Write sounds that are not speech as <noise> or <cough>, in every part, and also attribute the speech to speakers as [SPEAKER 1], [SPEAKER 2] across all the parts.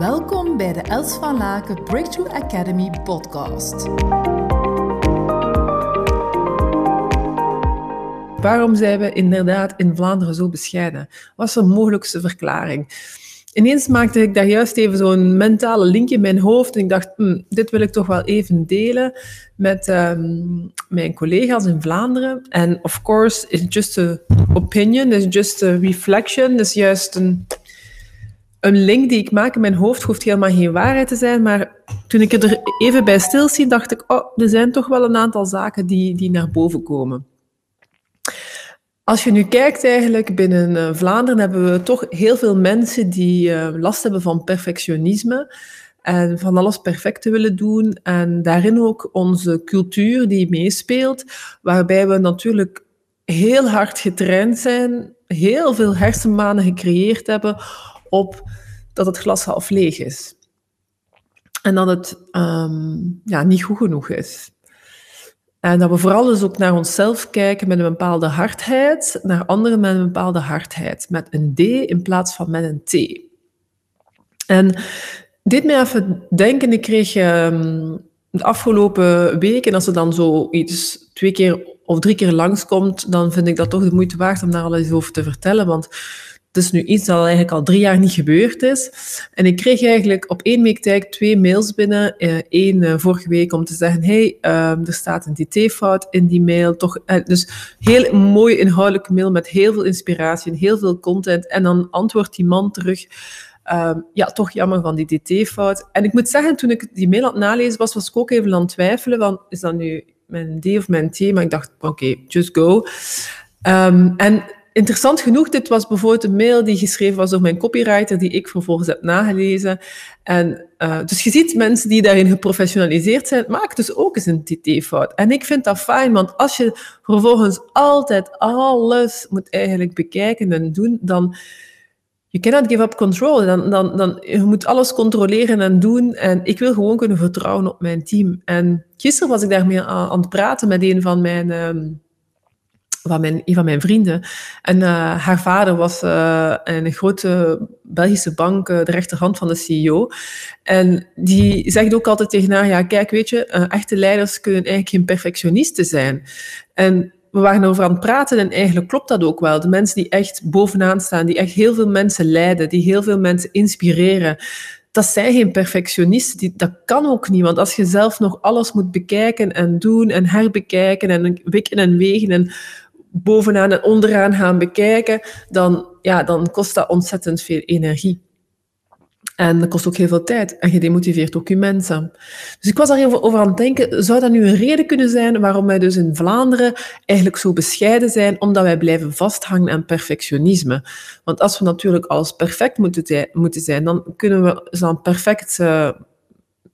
[SPEAKER 1] Welkom bij de Els van Laken Breakthrough Academy podcast.
[SPEAKER 2] Waarom zijn we inderdaad in Vlaanderen zo bescheiden? Wat is de mogelijkste verklaring? Ineens maakte ik daar juist even zo'n mentale link in mijn hoofd. En ik dacht, hm, dit wil ik toch wel even delen met um, mijn collega's in Vlaanderen. En of course, it's just a opinion, it's just a reflection. Is juist een, een link die ik maak in mijn hoofd. hoeft helemaal geen waarheid te zijn. Maar toen ik er even bij stilzie, dacht ik, oh, er zijn toch wel een aantal zaken die, die naar boven komen. Als je nu kijkt eigenlijk binnen uh, Vlaanderen hebben we toch heel veel mensen die uh, last hebben van perfectionisme en van alles perfect te willen doen en daarin ook onze cultuur die meespeelt, waarbij we natuurlijk heel hard getraind zijn, heel veel hersenmanen gecreëerd hebben op dat het glas half leeg is. En dat het um, ja, niet goed genoeg is. En dat we vooral dus ook naar onszelf kijken met een bepaalde hardheid, naar anderen met een bepaalde hardheid, met een D in plaats van met een T. En dit mij even denken, ik kreeg um, de afgelopen weken, als er dan zoiets twee keer of drie keer langskomt, dan vind ik dat toch de moeite waard om daar al eens over te vertellen, want het is nu iets dat eigenlijk al drie jaar niet gebeurd is. En ik kreeg eigenlijk op één week tijd twee mails binnen. Eén uh, vorige week om te zeggen, hey, uh, er staat een dt-fout in die mail. Toch, uh, dus heel mooi inhoudelijke mail met heel veel inspiratie en heel veel content. En dan antwoordt die man terug, ja, toch jammer van die dt-fout. En ik moet zeggen, toen ik die mail aan het nalezen was, was ik ook even aan het twijfelen van, is dat nu mijn D of mijn T? Maar ik dacht, oké, just go. Um, en interessant genoeg, dit was bijvoorbeeld een mail die geschreven was door mijn copywriter, die ik vervolgens heb nagelezen. En, uh, dus je ziet mensen die daarin geprofessionaliseerd zijn, maken dus ook eens een TT-fout. En ik vind dat fijn, want als je vervolgens altijd alles moet eigenlijk bekijken en doen, dan you cannot give up control. Dan, dan, dan, je moet alles controleren en doen. En ik wil gewoon kunnen vertrouwen op mijn team. En gisteren was ik daarmee aan, aan het praten met een van mijn... Um, van mijn, een van mijn vrienden. En uh, haar vader was uh, een grote Belgische bank, uh, de rechterhand van de CEO. En die zegt ook altijd tegen haar, ja, kijk, weet je, echte leiders kunnen eigenlijk geen perfectionisten zijn. En we waren over aan het praten en eigenlijk klopt dat ook wel. De mensen die echt bovenaan staan, die echt heel veel mensen leiden, die heel veel mensen inspireren, dat zijn geen perfectionisten. Die, dat kan ook niet, want als je zelf nog alles moet bekijken en doen en herbekijken en wikken en wegen en bovenaan en onderaan gaan bekijken, dan, ja, dan kost dat ontzettend veel energie. En dat kost ook heel veel tijd. En je demotiveert ook je mensen. Dus ik was daar even over aan het denken, zou dat nu een reden kunnen zijn waarom wij dus in Vlaanderen eigenlijk zo bescheiden zijn, omdat wij blijven vasthangen aan perfectionisme. Want als we natuurlijk alles perfect moeten, zijn, dan kunnen we zo'n perfect uh,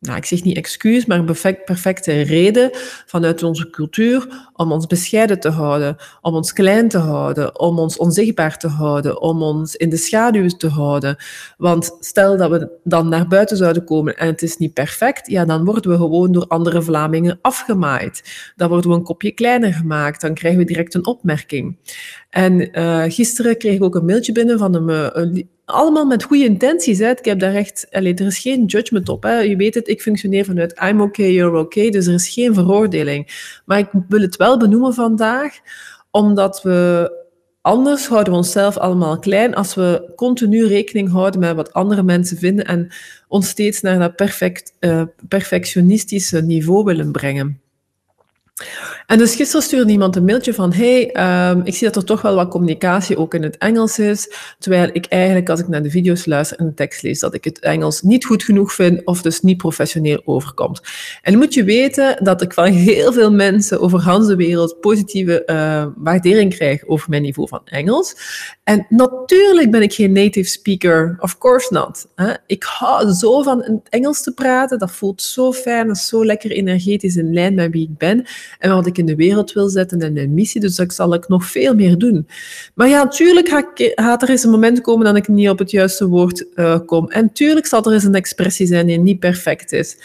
[SPEAKER 2] nou, ik zeg niet excuus, maar een perfect, perfecte reden vanuit onze cultuur om ons bescheiden te houden, om ons klein te houden, om ons onzichtbaar te houden, om ons in de schaduw te houden. Want stel dat we dan naar buiten zouden komen en het is niet perfect, ja, dan worden we gewoon door andere Vlamingen afgemaaid. Dan worden we een kopje kleiner gemaakt, dan krijgen we direct een opmerking. En uh, gisteren kreeg ik ook een mailtje binnen van een, een allemaal met goede intenties. Hè. Ik heb daar echt, er is geen judgment op. Hè. Je weet het, ik functioneer vanuit I'm okay, you're okay. Dus er is geen veroordeling. Maar ik wil het wel benoemen vandaag, omdat we anders houden we onszelf allemaal klein als we continu rekening houden met wat andere mensen vinden en ons steeds naar dat perfect, uh, perfectionistische niveau willen brengen. En dus gisteren stuurde iemand een mailtje van, hey, um, ik zie dat er toch wel wat communicatie ook in het Engels is, terwijl ik eigenlijk, als ik naar de video's luister en de tekst lees, dat ik het Engels niet goed genoeg vind of dus niet professioneel overkomt. En dan moet je weten dat ik van <laughs> heel veel mensen over de wereld positieve uh, waardering krijg over mijn niveau van Engels. En natuurlijk ben ik geen native speaker, of course not. Hè? Ik hou zo van het Engels te praten, dat voelt zo fijn en zo lekker energetisch in lijn met wie ik ben en wat ik in de wereld wil zetten en mijn missie. Dus dat zal ik nog veel meer doen. Maar ja, natuurlijk gaat er eens een moment komen dat ik niet op het juiste woord uh, kom. En tuurlijk zal er eens een expressie zijn die niet perfect is.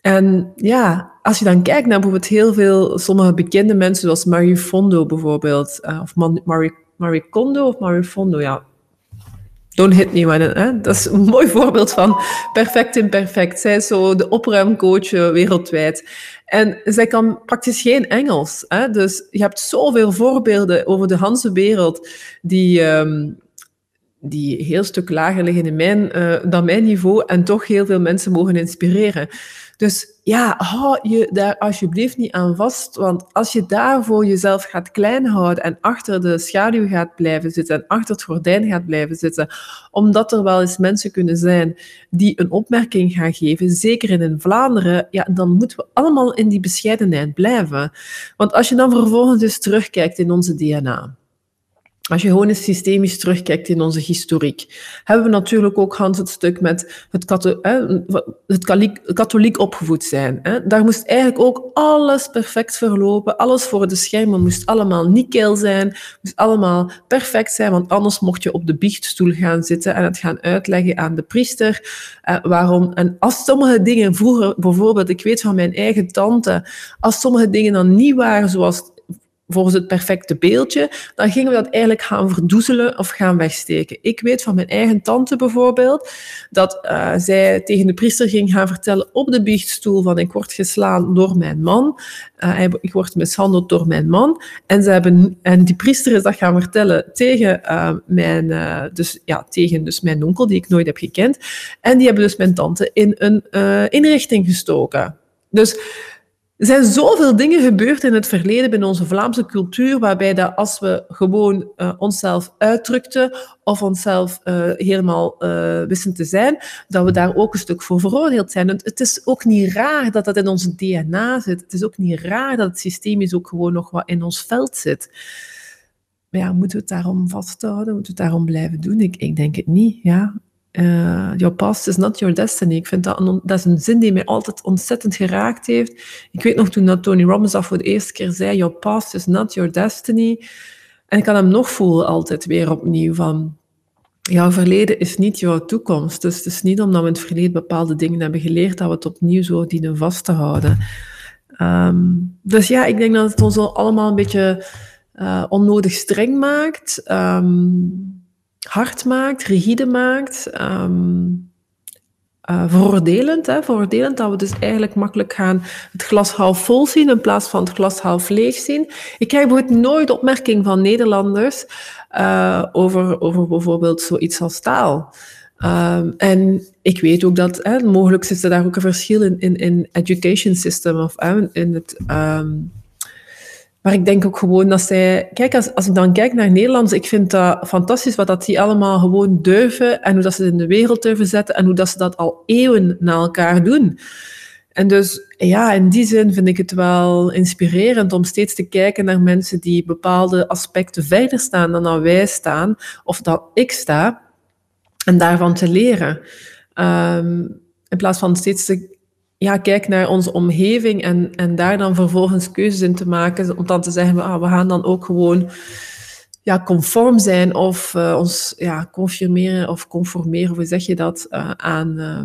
[SPEAKER 2] En ja, als je dan kijkt naar bijvoorbeeld heel veel, sommige bekende mensen, zoals Marie Fondo bijvoorbeeld, uh, of Marie, Marie Kondo of Marie Fondo, ja, Don't hit me when hè? Dat is een mooi voorbeeld van perfect imperfect. Zij is zo de opruimcoach eh, wereldwijd. En zij kan praktisch geen Engels. Hè? Dus je hebt zoveel voorbeelden over de hele wereld die, um, die heel stuk lager liggen in mijn, uh, dan mijn niveau en toch heel veel mensen mogen inspireren. Dus ja, hou je daar alsjeblieft niet aan vast. Want als je daarvoor jezelf gaat klein houden en achter de schaduw gaat blijven zitten en achter het gordijn gaat blijven zitten, omdat er wel eens mensen kunnen zijn die een opmerking gaan geven, zeker in Vlaanderen, ja, dan moeten we allemaal in die bescheidenheid blijven. Want als je dan vervolgens eens terugkijkt in onze DNA, als je gewoon eens systemisch terugkijkt in onze historiek, hebben we natuurlijk ook Hans het stuk met het, het katholiek, opgevoed zijn. Daar moest eigenlijk ook alles perfect verlopen. Alles voor de schermen moest allemaal nikkel zijn, moest allemaal perfect zijn, want anders mocht je op de biechtstoel gaan zitten en het gaan uitleggen aan de priester eh, waarom. En als sommige dingen vroeger, bijvoorbeeld, ik weet van mijn eigen tante, als sommige dingen dan niet waren zoals volgens het perfecte beeldje, dan gingen we dat eigenlijk gaan verdoezelen of gaan wegsteken. Ik weet van mijn eigen tante bijvoorbeeld, dat uh, zij tegen de priester ging gaan vertellen op de biechtstoel van ik word geslaan door mijn man, uh, ik word mishandeld door mijn man. En, ze hebben, en die priester is dat gaan vertellen tegen, uh, mijn, dus, ja, tegen dus mijn onkel, die ik nooit heb gekend. En die hebben dus mijn tante in een inrichting gestoken. Dus er zijn zoveel dingen gebeurd in het verleden binnen onze Vlaamse cultuur, waarbij dat als we gewoon uh, onszelf uitdrukten of onszelf uh, helemaal uh, wisten te zijn, dat we daar ook een stuk voor veroordeeld zijn. Het is ook niet raar dat dat in onze DNA zit. Het is ook niet raar dat het systemisch ook gewoon nog wat in ons veld zit. Maar ja, moeten we het daarom vasthouden? Moeten we het daarom blijven doen? Ik, ik denk het niet, ja. Uh, your past is not your destiny. Ik vind dat, dat is een zin die mij altijd ontzettend geraakt heeft. Ik weet nog toen dat Tony Robbins dat voor de eerste keer zei, your past is not your destiny. En ik kan hem nog voelen altijd weer opnieuw van, jouw verleden is niet jouw toekomst. Dus het is niet omdat we in het verleden bepaalde dingen hebben geleerd, dat we het opnieuw zo dienen vast te houden. Um, dus ja, ik denk dat het ons allemaal een beetje uh, onnodig streng maakt. Um, hard maakt, rigide maakt, um. Hè, veroordelend dat we dus eigenlijk makkelijk gaan het glas half vol zien in plaats van het glas half leeg zien. Ik krijg nooit opmerking van Nederlanders uh, over, over bijvoorbeeld zoiets als taal. Um, en ik weet ook dat hè, mogelijk zit er daar ook een verschil in, in, in education system of in het um, maar ik denk ook gewoon dat zij... Kijk, als, als ik dan kijk naar Nederlands, ik vind dat fantastisch wat dat die allemaal gewoon durven en hoe dat ze in de wereld durven zetten en hoe dat ze dat al eeuwen na elkaar doen. En dus ja, in die zin vind ik het wel inspirerend om steeds te kijken naar mensen die bepaalde aspecten verder staan dan dat wij staan, of dat ik sta, en daarvan te leren. Um, in plaats van steeds te ja, kijk naar onze omgeving en, en daar dan vervolgens keuzes in te maken. Om dan te zeggen, ah, we gaan dan ook gewoon ja, conform zijn of uh, ons ja, confirmeren of conformeren, hoe zeg je dat, uh, aan, uh,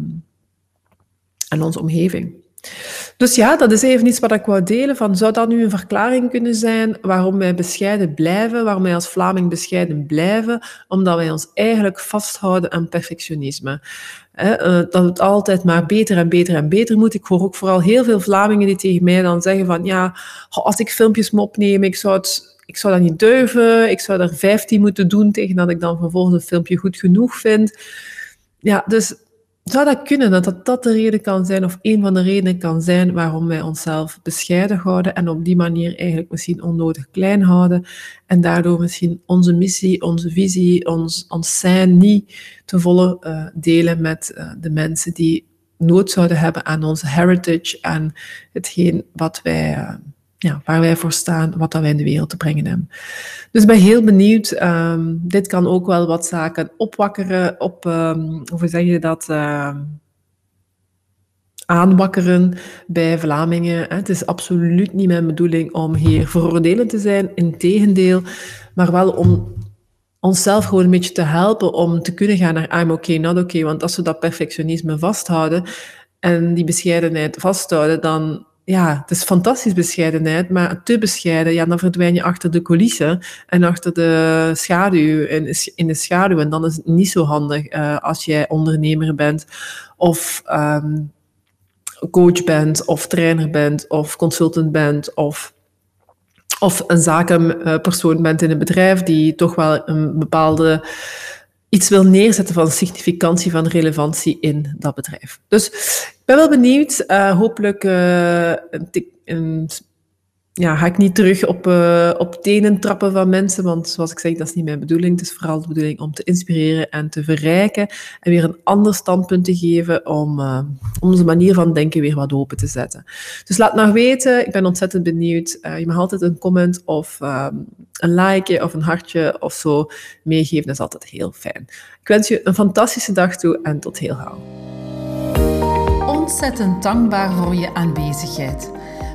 [SPEAKER 2] aan onze omgeving. Dus ja, dat is even iets wat ik wou delen. Van, zou dat nu een verklaring kunnen zijn waarom wij bescheiden blijven, waarom wij als Vlaming bescheiden blijven, omdat wij ons eigenlijk vasthouden aan perfectionisme? Uh, dat het altijd maar beter en beter en beter moet. Ik hoor ook vooral heel veel Vlamingen die tegen mij dan zeggen van ja, als ik filmpjes moet opnemen, ik zou, het, ik zou dat niet durven, ik zou er 15 moeten doen tegen dat ik dan vervolgens een filmpje goed genoeg vind. Ja, dus zou dat kunnen, dat, dat de reden kan zijn, of een van de redenen kan zijn waarom wij onszelf bescheiden houden en op die manier eigenlijk misschien onnodig klein houden en daardoor misschien onze missie, onze visie, ons, ons zijn niet te volle uh, delen met uh, de mensen die nood zouden hebben aan onze heritage, aan hetgeen wat wij... Uh, waar wij voor staan, wat dat wij in de wereld te brengen hebben. Dus ik ben heel benieuwd. Um, dit kan ook wel wat zaken opwakkeren, op, um, hoe zeg je dat, uh, aanwakkeren bij Vlamingen. Het is absoluut niet mijn bedoeling om hier veroordelend te zijn, integendeel, maar wel om onszelf gewoon een beetje te helpen om te kunnen gaan naar I'm okay, not okay. Want als we dat perfectionisme vasthouden en die bescheidenheid vasthouden, dan ja, het is fantastisch bescheidenheid, maar te bescheiden, ja, dan verdwijn je achter de coulissen en achter de schaduw, in, in de schaduw. En dan is het niet zo handig uh, als jij ondernemer bent of um, coach bent of trainer bent of consultant bent of of een zakenpersoon bent in een bedrijf die toch wel een bepaalde iets wil neerzetten van significantie, van relevantie in dat bedrijf. Dus ik ben wel benieuwd. Uh, hopelijk uh, een, een ja, ga ik niet terug op, uh, op tenen trappen van mensen, want zoals ik zeg, dat is niet mijn bedoeling. Het is vooral de bedoeling om te inspireren en te verrijken en weer een ander standpunt te geven om, uh, om onze manier van denken weer wat open te zetten. Dus laat nog weten, ik ben ontzettend benieuwd. Uh, je mag altijd een comment of een like of een hartje of zo meegeven, dat is altijd heel fijn. Ik wens je een fantastische dag toe en tot heel gauw.
[SPEAKER 1] Ontzettend dankbaar voor je aanwezigheid.